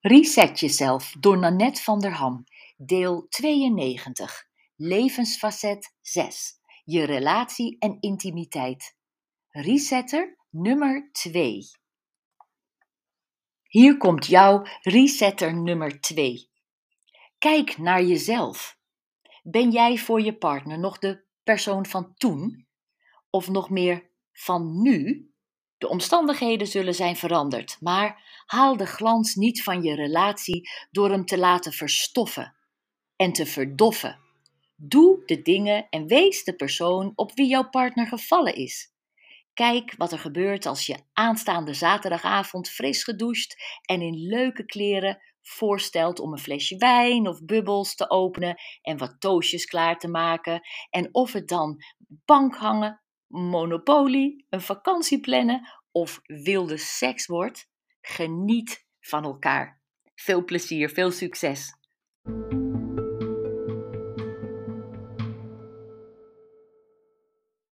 Reset jezelf door Nanette van der Ham, deel 92, levensfacet 6, je relatie en intimiteit. Resetter nummer 2. Hier komt jouw resetter nummer 2. Kijk naar jezelf. Ben jij voor je partner nog de persoon van toen? Of nog meer van nu? De omstandigheden zullen zijn veranderd, maar haal de glans niet van je relatie door hem te laten verstoffen en te verdoffen. Doe de dingen en wees de persoon op wie jouw partner gevallen is. Kijk wat er gebeurt als je aanstaande zaterdagavond fris gedoucht en in leuke kleren voorstelt om een flesje wijn of bubbels te openen en wat toastjes klaar te maken. En of het dan bankhangen, monopolie, een vakantie plannen of wilde seks wordt, geniet van elkaar. Veel plezier, veel succes!